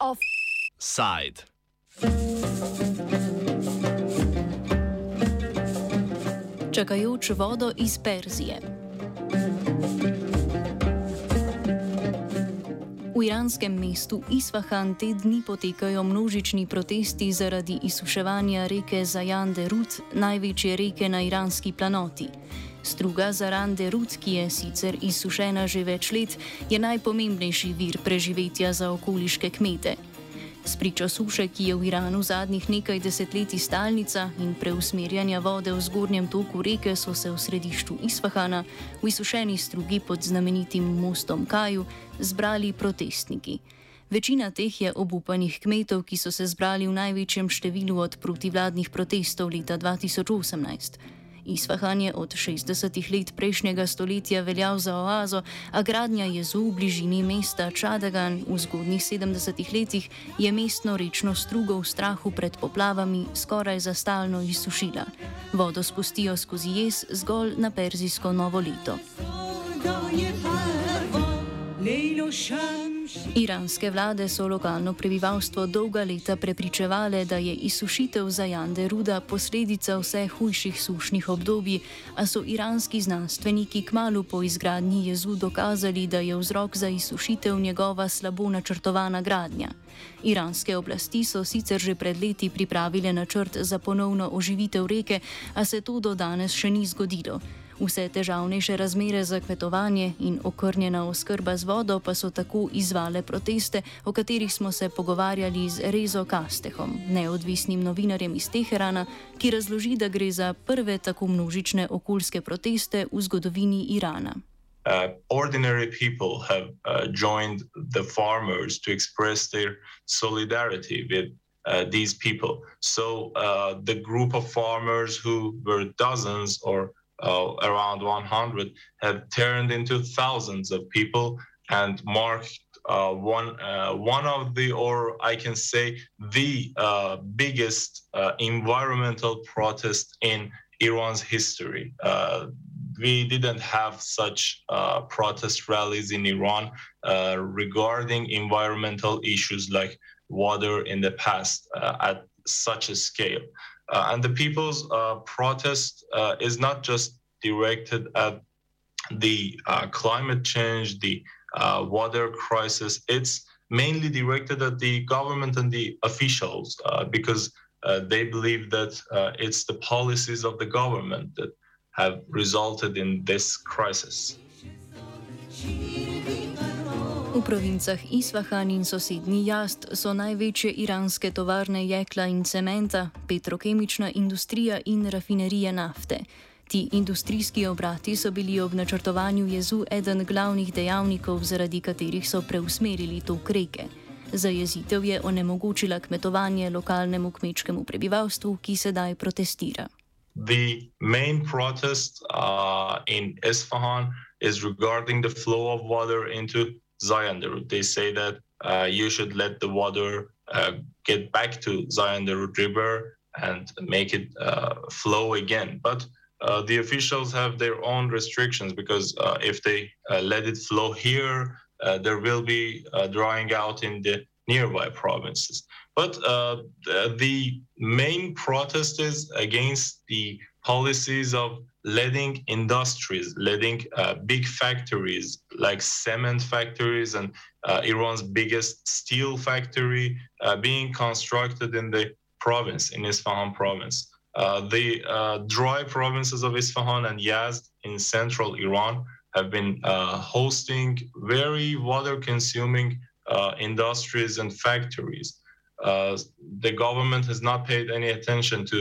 Offside. Čakajoč vodo iz Perzije. Iranskem mestu Isfahan te dni potekajo množični protesti zaradi izsuševanja reke Zajande Rud, največje reke na iranski planoti. Struga Zarande Rud, ki je sicer izsušena že več let, je najpomembnejši vir preživetja za okoliške kmete. Spričo suše, ki je v Iranu zadnjih nekaj desetletij stalnica in preusmerjanja vode v zgornjem toku reke, so se v središču Isfahana, v izsušeni strugi pod znamenitim mostom Kaju, zbrali protestniki. Večina teh je obupanih kmetov, ki so se zbrali v največjem številu od protivladnih protestov leta 2018. Isfahan je od 60. let prejšnjega stoletja veljal za oazo, a gradnja jezu v bližini mesta Čadagan v zgodnjih 70. letih je mestno rečno strugo v strahu pred poplavami skoraj za stalno izsušila. Vodo spustijo skozi jez zgolj na perzijsko novo leto. Lejlo šan. Iranske vlade so lokalno prebivalstvo dolga leta prepričevale, da je izsušitev zajande ruda posledica vse hujših sušnih obdobij, a so iranski znanstveniki kmalo po izgradnji jezu dokazali, da je vzrok za izsušitev njegova slabo načrtovana gradnja. Iranske oblasti so sicer že pred leti pripravile načrt za ponovno oživitev reke, a se to do danes še ni zgodilo. Vse težavnejše razmere za kmetovanje in okrnjena oskrba z vodo pa so tako izvale proteste, o katerih smo se pogovarjali z Rezo Kastehom, neodvisnim novinarjem iz Teherana, ki razloži, da gre za prve tako množične okoljske proteste v zgodovini Irana. Uh, ordinary people have uh, joined the farmers to express their solidarity with uh, these people. So, uh, the group of farmers who were dozens or uh, around 100 have turned into thousands of people and marked uh, one uh, one of the or I can say the uh, biggest uh, environmental protest in Iran's history. Uh, we didn't have such protest rallies in Iran regarding environmental issues like water in the past at such a scale. Uh, and the people's uh, protest uh, is not just directed at the climate change, the water crisis. It's mainly directed at the government and the officials because they believe that it's the policies of the government that have resulted in this crisis. V provincah Isfahan in sosednji Jast so največje iranske tovarne jekla in cementa, petrokemična industrija in rafinerije nafte. Ti industrijski obrati so bili ob načrtovanju jezu eden glavnih dejavnikov, zaradi katerih so preusmerili tok reke. Zajezitev je onemogočila kmetovanje lokalnemu kmečkemu prebivalstvu, ki sedaj protestira. The main protest uh, in Isfahan is regarding the flow of water into Zayandarud. They say that uh, you should let the water uh, get back to Zayandarud River and make it uh, flow again. But uh, the officials have their own restrictions because uh, if they uh, let it flow here, there will be drying out in the nearby provinces. But the main protest is against the policies of letting industries, letting uh, big factories like cement factories and uh, Iran's biggest steel factory uh, being constructed in the province, in Isfahan province. Uh, the uh, dry provinces of Isfahan and Yazd in central Iran have been uh, hosting very water consuming uh, industries and factories. Uh, the government has not paid any attention to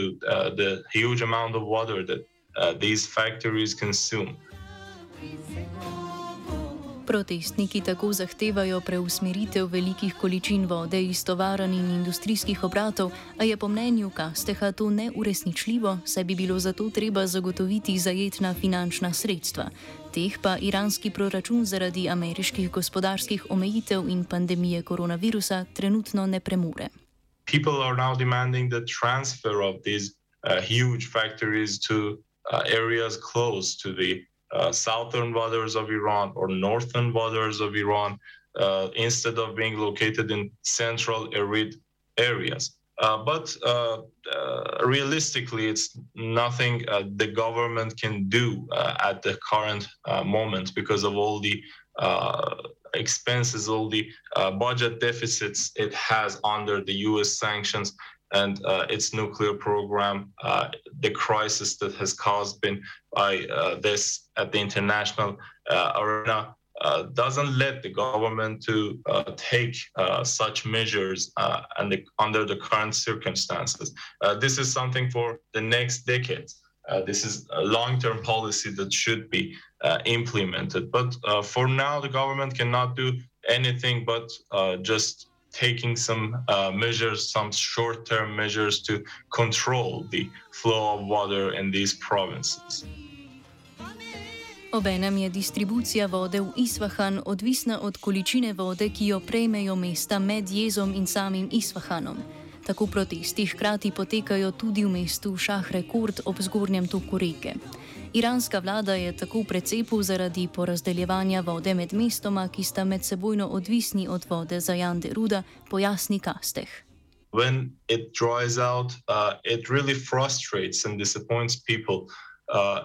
the huge amount of water that these factories consume. Protestniki tako zahtevajo preusmeritev velikih količin vode iz tovarn in industrijskih obratov, a je po mnenju Kasteha to neuresničljivo, saj bi bilo zato treba zagotoviti zajetna finančna sredstva. Teh pa iranski proračun zaradi ameriških gospodarskih omejitev in pandemije koronavirusa trenutno ne premore. People are now demanding the transfer of these uh, huge factories to uh, areas close to the uh, southern waters of Iran or northern waters of Iran uh, instead of being located in central arid areas. Uh, but uh, uh, realistically, it's nothing the government can do at the current moment because of all the expenses, all the budget deficits it has under the US sanctions and uh, its nuclear program, uh, the crisis that has caused been by uh, this at the international arena. Uh, doesn't let the government to uh, take uh, such measures uh, and the, under the current circumstances. Uh, this is something for the next decades. this is a long-term policy that should be implemented. But for now, the government cannot do anything but just taking some uh, measures, some short term measures to control the flow of water in these provinces. Obenem je distribucija vode v Isfahan odvisna od količine vode, ki jo prejmejo mesta med jezom in samim Isfahanom. Tako protesti hkrati potekajo tudi v mestu Šahrekord ob zgornjem toku reke. Iranska vlada je tako v precepu zaradi porazdeljevanja vode med mestoma, ki sta medsebojno odvisni od vode za Jande Ruda, pojasni Kasteh. When it dries out, uh, it really frustrates and disappoints people,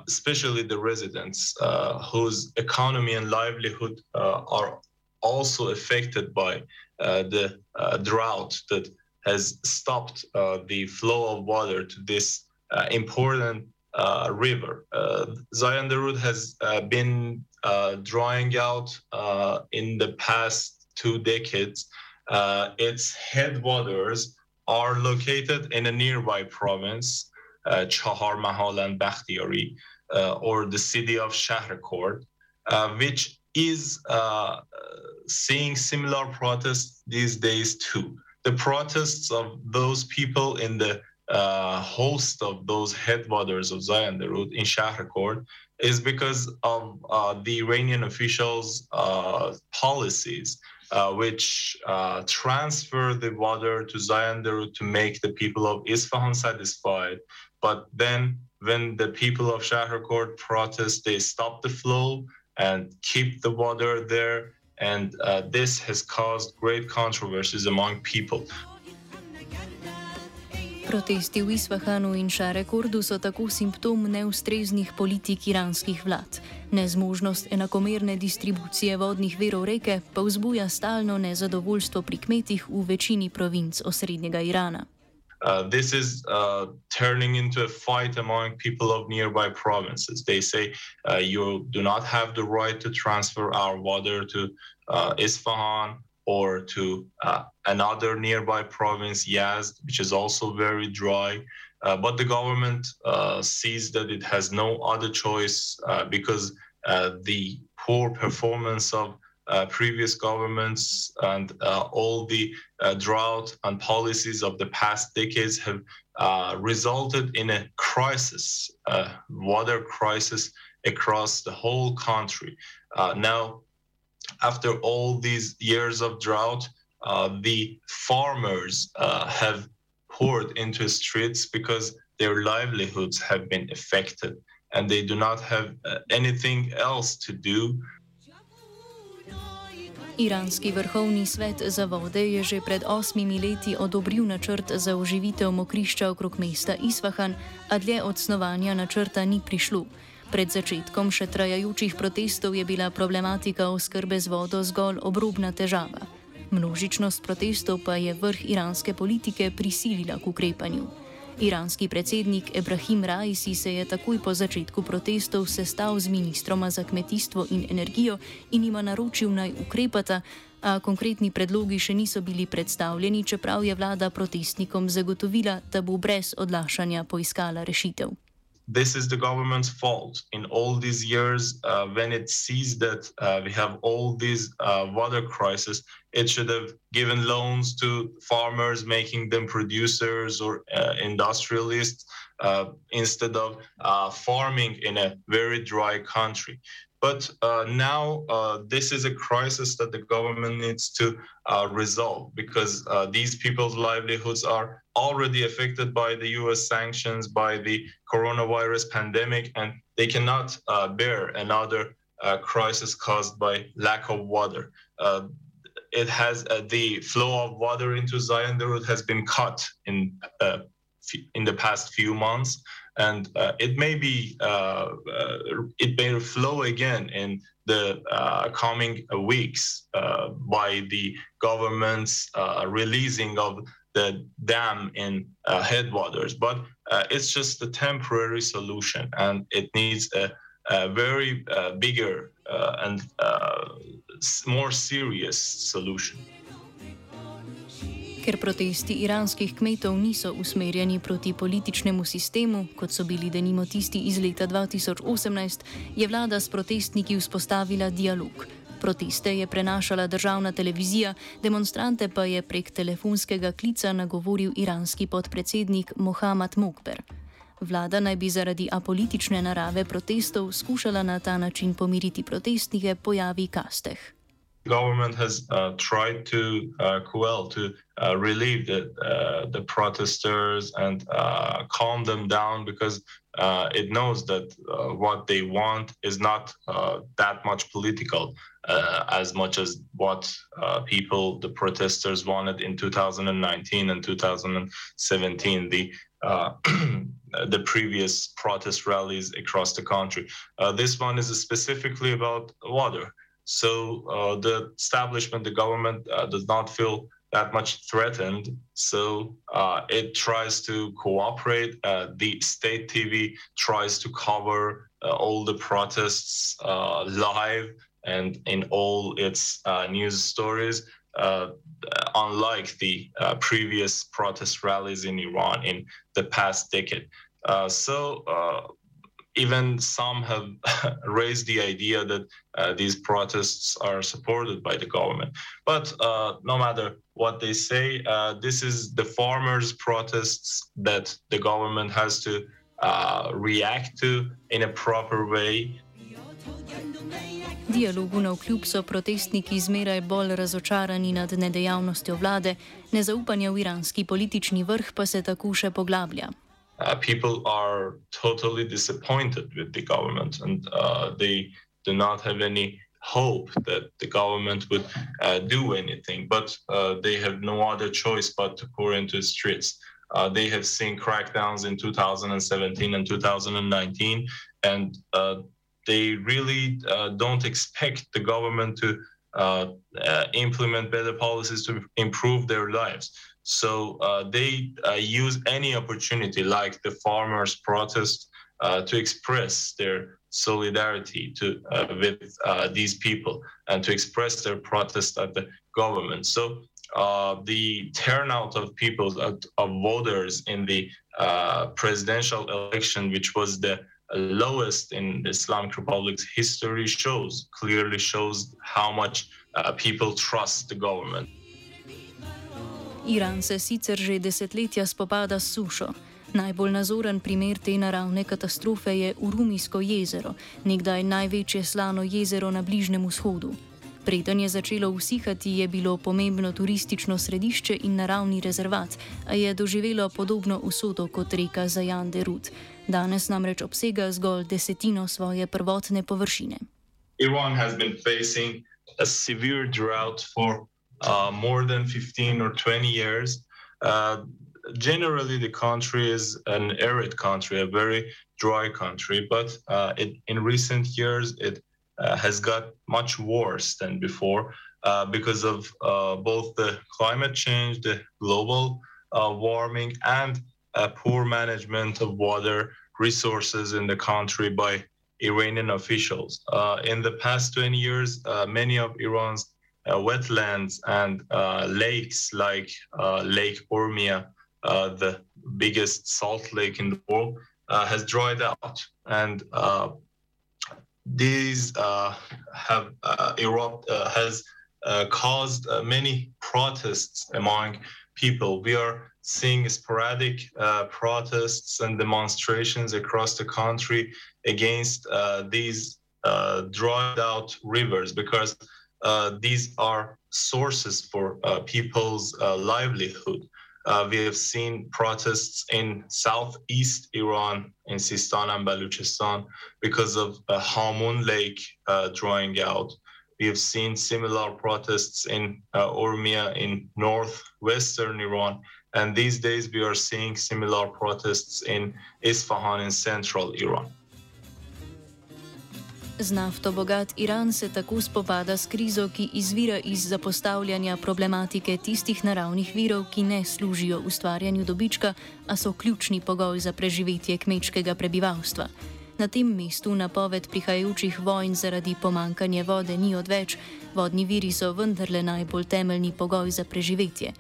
especially the residents uh, whose economy and livelihood uh, are also affected by uh, the uh, drought that has stopped uh, the flow of water to this uh, important uh, river. Uh, Zayandarud has uh, been uh, drying out uh, in the past two decades. Uh, its headwaters are located in a nearby province, Chahar Mahal and Bakhtiari, or the city of Shahrekord, which is seeing similar protests these days too. The protests of those people in the uh, host of those headwaters of Zayandarud in Shahrekord is because of uh, the Iranian officials' uh, policies, uh, which uh, transfer the water to Zion to make the people of Isfahan satisfied. But then, when the people of Shahrekord protest, they stop the flow and keep the water there. And uh, this has caused great controversies among people. Protesti v Isfahanu in Šarekordu so tako simptom neustreznih politik iranskih vlad. Nezmožnost enakomerne distribucije vodnih verov reke pa vzbuja stalno nezadovoljstvo pri kmetih v večini provinc osrednjega Irana. Uh, this is uh, turning into a fight among people of nearby provinces. They say uh, you do not have the right to transfer our water to uh, Isfahan or to uh, another nearby province, Yazd, which is also very dry. Uh, but the government uh, sees that it has no other choice uh, because uh, the poor performance of uh, previous governments and all the drought and policies of the past decades have resulted in a crisis, water crisis across the whole country. now, after all these years of drought, uh, the farmers uh, have poured into streets because their livelihoods have been affected and they do not have uh, anything else to do. Iranski vrhovni svet za vode je že pred osmimi leti odobril načrt za oživitev mokrišča okrog mesta Isfahan, a dlje od snovanja načrta ni prišlo. Pred začetkom še trajajočih protestov je bila problematika oskrbe z vodo zgolj obrobna težava. Množičnost protestov pa je vrh iranske politike prisilila k ukrepanju. Iranski predsednik Ebrahim Raisi se je takoj po začetku protestov sestal z ministroma za kmetijstvo in energijo in jima naročil naj ukrepata, a konkretni predlogi še niso bili predstavljeni, čeprav je vlada protestnikom zagotovila, da bo brez odlašanja poiskala rešitev. This is the government's fault in all these years uh, when it sees that uh, we have all these uh, water crisis it should have given loans to farmers making them producers or uh, industrialists uh, instead of uh, farming in a very dry country But uh, now uh, this is a crisis that the government needs to uh, resolve because uh, these people's livelihoods are already affected by the US sanctions, by the coronavirus pandemic, and they cannot uh, bear another uh, crisis caused by lack of water. it has the flow of water into Zayandarud has been cut in in the past few months and uh, it may be uh, uh, it may flow again in the uh, coming weeks uh, by the government's releasing of the dam in headwaters. But it's just a temporary solution and it needs a, a very bigger and more serious solution Ker protesti iranskih kmetov niso usmerjeni proti političnemu sistemu, kot so bili denimo tisti iz leta 2018, je vlada s protestniki vzpostavila dialog. Proteste je prenašala državna televizija, demonstrante pa je prek telefonskega klica nagovoril iranski podpredsednik Mohamed Mokber. Vlada naj bi zaradi apolitične narave protestov skušala na ta način pomiriti protestnike pojavi kasteh. Government has uh, tried to uh, quell, to uh, relieve the, uh, the protesters and uh, calm them down because uh, it knows that what they want is not that much political as much as what people, the protesters, wanted in 2019 and 2017. The the previous protest rallies across the country. this one is specifically about water. So uh, the establishment, the government uh, does not feel that much threatened. So uh, it tries to cooperate. Uh, the state TV tries to cover uh, all the protests uh, live and in all its news stories. unlike the previous protest rallies in Iran in the past decade. so even some have raised the idea that uh, these protests are supported by the government. But uh, no matter what they say, uh, this is the farmers' protests that the government has to uh, react to in a proper way. Dialogu na vkljub so protestniki zmeraj bolj razočarani nad nedejavnostjo vlade, nezaupanje v iranski politični vrh pa se tako še poglablja. Uh, people are totally disappointed with the government and uh, they do not have any hope that the government would uh, do anything. But uh, they have no other choice but to pour into the streets. Uh, they have seen crackdowns in 2017 and 2019, and uh, they really don't expect the government to implement better policies to improve their lives. So uh, they uh, use any opportunity, like the farmers' protest, uh, to express their solidarity to, uh, with uh, these people and to express their protest at the government. So uh, the turnout of people, of voters in the presidential election, which was the lowest in Islamic Republic's history, shows clearly shows how much people trust the government. Iran se sicer že desetletja spopada s sušo. Najbolj nazoren primer te naravne katastrofe je Urumijsko jezero, nekdaj največje slano jezero na Bližnjem vzhodu. Preden je začelo usihati, je bilo pomembno turistično središče in naravni rezervat, a je doživelo podobno usodo kot reka Zajande Rud. Danes namreč obsega zgolj desetino svoje prvotne površine. Iran has been facing a severe drought for uh, more than 15 or 20 years. Uh, generally, the country is an arid country, a very dry country, but uh, it, in recent years, it uh, has got much worse than before uh, because of uh, both the climate change, the global warming, and poor management of water resources in the country by Iranian officials. in the past 20 years, many of Iran's uh, wetlands and uh, lakes like uh, Lake Urmia, the biggest salt lake in the world, has dried out. And these have erupt has caused many protests among people. We are seeing sporadic uh, protests and demonstrations across the country against uh, these uh, dried out rivers because uh, these are sources for uh, people's uh, livelihood. Uh, we have seen protests in southeast Iran, in Sistan and Baluchistan, because of a Hamun Lake drying out. We have seen similar protests in uh, in northwestern Iran. And these days we are seeing similar protests in Isfahan in central Iran. Z nafto bogat Iran se tako spopada s krizo, ki izvira iz zapostavljanja problematike tistih naravnih virov, ki ne služijo ustvarjanju dobička, a so ključni pogoj za preživetje kmečkega prebivalstva. Na tem mestu napoved prihajajočih vojn zaradi pomankanja vode ni odveč, vodni viri so vendarle najbolj temeljni pogoj za preživetje.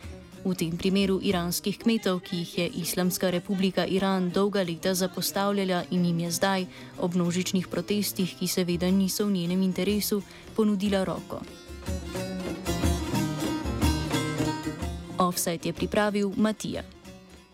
V tem primeru iranskih kmetov, ki jih je Islamska republika Iran dolga leta zapostavljala in jim je zdaj, ob množičnih protestih, ki seveda niso v njenem interesu, ponudila roko. Offside je pripravil Matija.